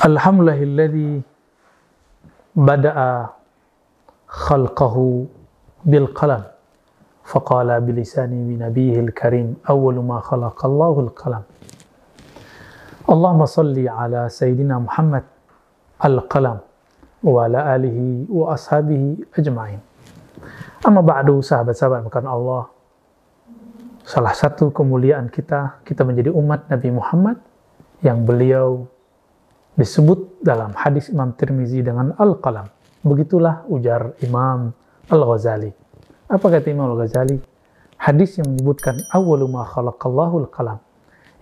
Alhamdulillahilladzi bada'a khalqahu bil qalam faqala bilisani min nabiyihil karim awwalu ma khalaqallahu al qalam. Allahumma salli ala sayyidina Muhammad al qalam wa ala alihi wa ashabihi ajma'in. Amma ba'du sahabat-sahabat bukan Allah salah satu kemuliaan kita kita menjadi umat Nabi Muhammad yang beliau disebut dalam hadis Imam Tirmizi dengan al-qalam begitulah ujar Imam Al-Ghazali apa kata Imam Al-Ghazali? Hadis yang menyebutkan awwalu ma khalaqallahu al-qalam.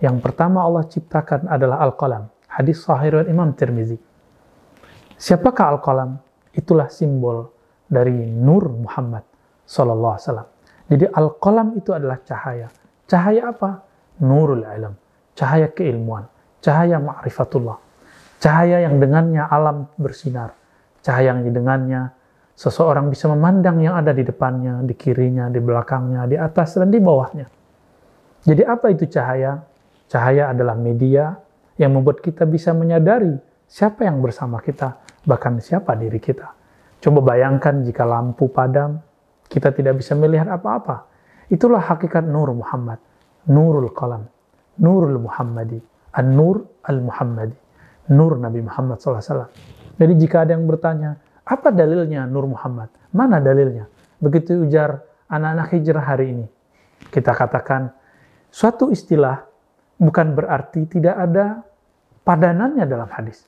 Yang pertama Allah ciptakan adalah al-qalam. Hadis sahih Imam Tirmizi. Siapakah al-qalam? Itulah simbol dari Nur Muhammad sallallahu alaihi wasallam. Jadi al-qalam itu adalah cahaya. Cahaya apa? Nurul ilm. Cahaya keilmuan. Cahaya ma'rifatullah. Cahaya yang dengannya alam bersinar. Cahaya yang dengannya Seseorang bisa memandang yang ada di depannya, di kirinya, di belakangnya, di atas, dan di bawahnya. Jadi apa itu cahaya? Cahaya adalah media yang membuat kita bisa menyadari siapa yang bersama kita, bahkan siapa diri kita. Coba bayangkan jika lampu padam, kita tidak bisa melihat apa-apa. Itulah hakikat Nur Muhammad, Nurul Qalam, Nurul Muhammadi, An-Nur Al-Muhammadi, Nur Nabi Muhammad SAW. Jadi jika ada yang bertanya, apa dalilnya Nur Muhammad? Mana dalilnya? Begitu ujar anak-anak hijrah hari ini. Kita katakan, suatu istilah bukan berarti tidak ada padanannya dalam hadis.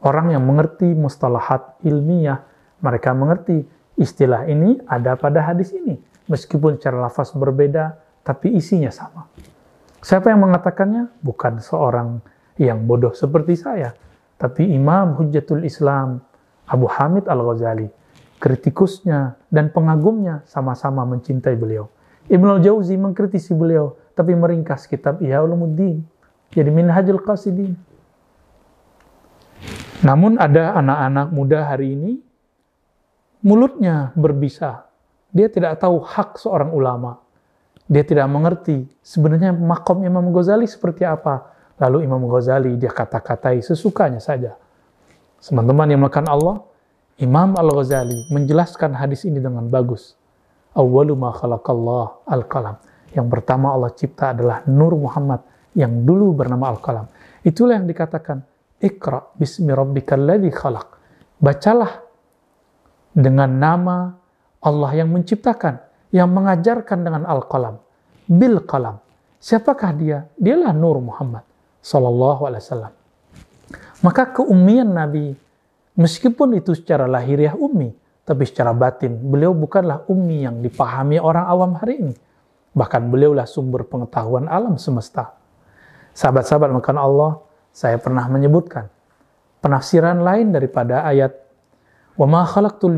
Orang yang mengerti mustalahat ilmiah, mereka mengerti istilah ini ada pada hadis ini. Meskipun cara lafaz berbeda, tapi isinya sama. Siapa yang mengatakannya? Bukan seorang yang bodoh seperti saya, tapi Imam Hujjatul Islam, Abu Hamid Al-Ghazali, kritikusnya dan pengagumnya sama-sama mencintai beliau. Ibn al-Jauzi mengkritisi beliau, tapi meringkas kitab Ihya Ulumuddin. Jadi Minhajul Qasidin. Namun ada anak-anak muda hari ini, mulutnya berbisa. Dia tidak tahu hak seorang ulama. Dia tidak mengerti sebenarnya makom Imam Ghazali seperti apa. Lalu Imam Ghazali dia kata-katai sesukanya saja. Teman-teman yang melakukan Allah, Imam Al-Ghazali menjelaskan hadis ini dengan bagus. Awwalu ma khalaqallah al-qalam. Yang pertama Allah cipta adalah Nur Muhammad yang dulu bernama Al-Qalam. Itulah yang dikatakan Iqra bismi rabbikal ladzi khalaq. Bacalah dengan nama Allah yang menciptakan, yang mengajarkan dengan Al-Qalam. Bil qalam. Siapakah dia? Dialah Nur Muhammad sallallahu alaihi wasallam. Maka keumian Nabi, meskipun itu secara lahiriah ummi, tapi secara batin, beliau bukanlah ummi yang dipahami orang awam hari ini. Bahkan beliaulah sumber pengetahuan alam semesta. Sahabat-sahabat makan Allah, saya pernah menyebutkan penafsiran lain daripada ayat Wa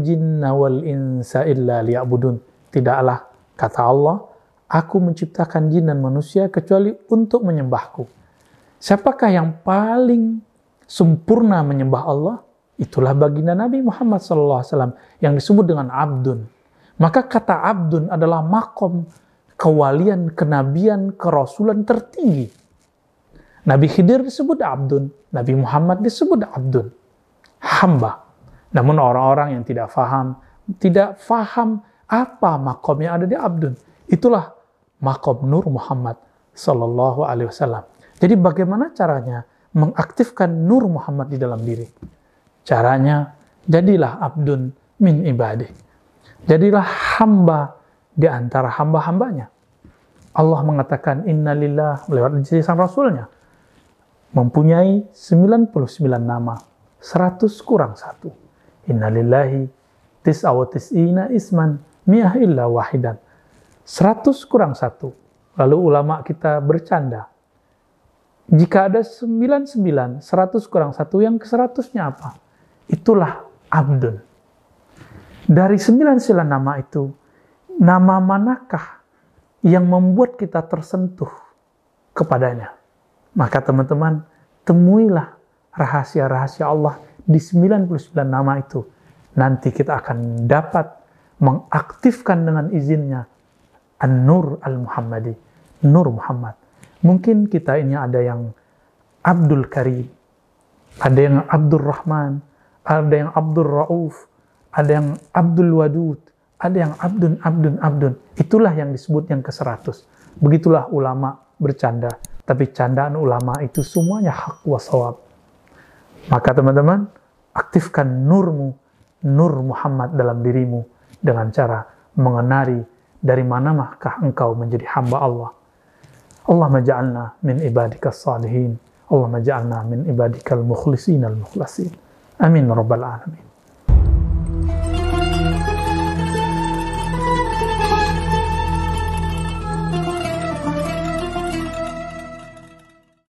jinna wal insa illa liya'budun. Tidaklah, kata Allah, aku menciptakan jin dan manusia kecuali untuk menyembahku. Siapakah yang paling sempurna menyembah Allah, itulah baginda Nabi Muhammad SAW yang disebut dengan abdun. Maka kata abdun adalah makom kewalian, kenabian, kerasulan tertinggi. Nabi Khidir disebut abdun, Nabi Muhammad disebut abdun, hamba. Namun orang-orang yang tidak faham, tidak faham apa makom yang ada di abdun. Itulah makom Nur Muhammad Sallallahu Alaihi Wasallam. Jadi bagaimana caranya mengaktifkan nur Muhammad di dalam diri. Caranya, jadilah abdun min ibadah. Jadilah hamba di antara hamba-hambanya. Allah mengatakan innalillah lewat lisan Rasulnya. Mempunyai 99 nama. 100 kurang satu. Innalillahi tis'awatis'ina isman mi'ah illa wahidan. 100 kurang satu. Lalu ulama kita bercanda jika ada 99, 100 kurang satu, yang ke 100-nya apa? Itulah abdun. Dari 99 nama itu, nama manakah yang membuat kita tersentuh kepadanya? Maka teman-teman, temuilah rahasia-rahasia Allah di 99 nama itu. Nanti kita akan dapat mengaktifkan dengan izinnya An-Nur Al-Muhammadi, Nur Muhammad. Mungkin kita ini ada yang Abdul Karim, ada yang Abdul Rahman, ada yang Abdul Rauf, ada yang Abdul Wadud, ada yang Abdun, Abdun, Abdun. Itulah yang disebut yang ke-100. Begitulah ulama bercanda. Tapi candaan ulama itu semuanya hak wasawab. Maka teman-teman, aktifkan nurmu, nur Muhammad dalam dirimu dengan cara mengenari dari mana manakah engkau menjadi hamba Allah. اللهم اجعلنا من عبادك الصالحين. اللهم اجعلنا من عبادك المخلصين المخلصين. آمين رب العالمين.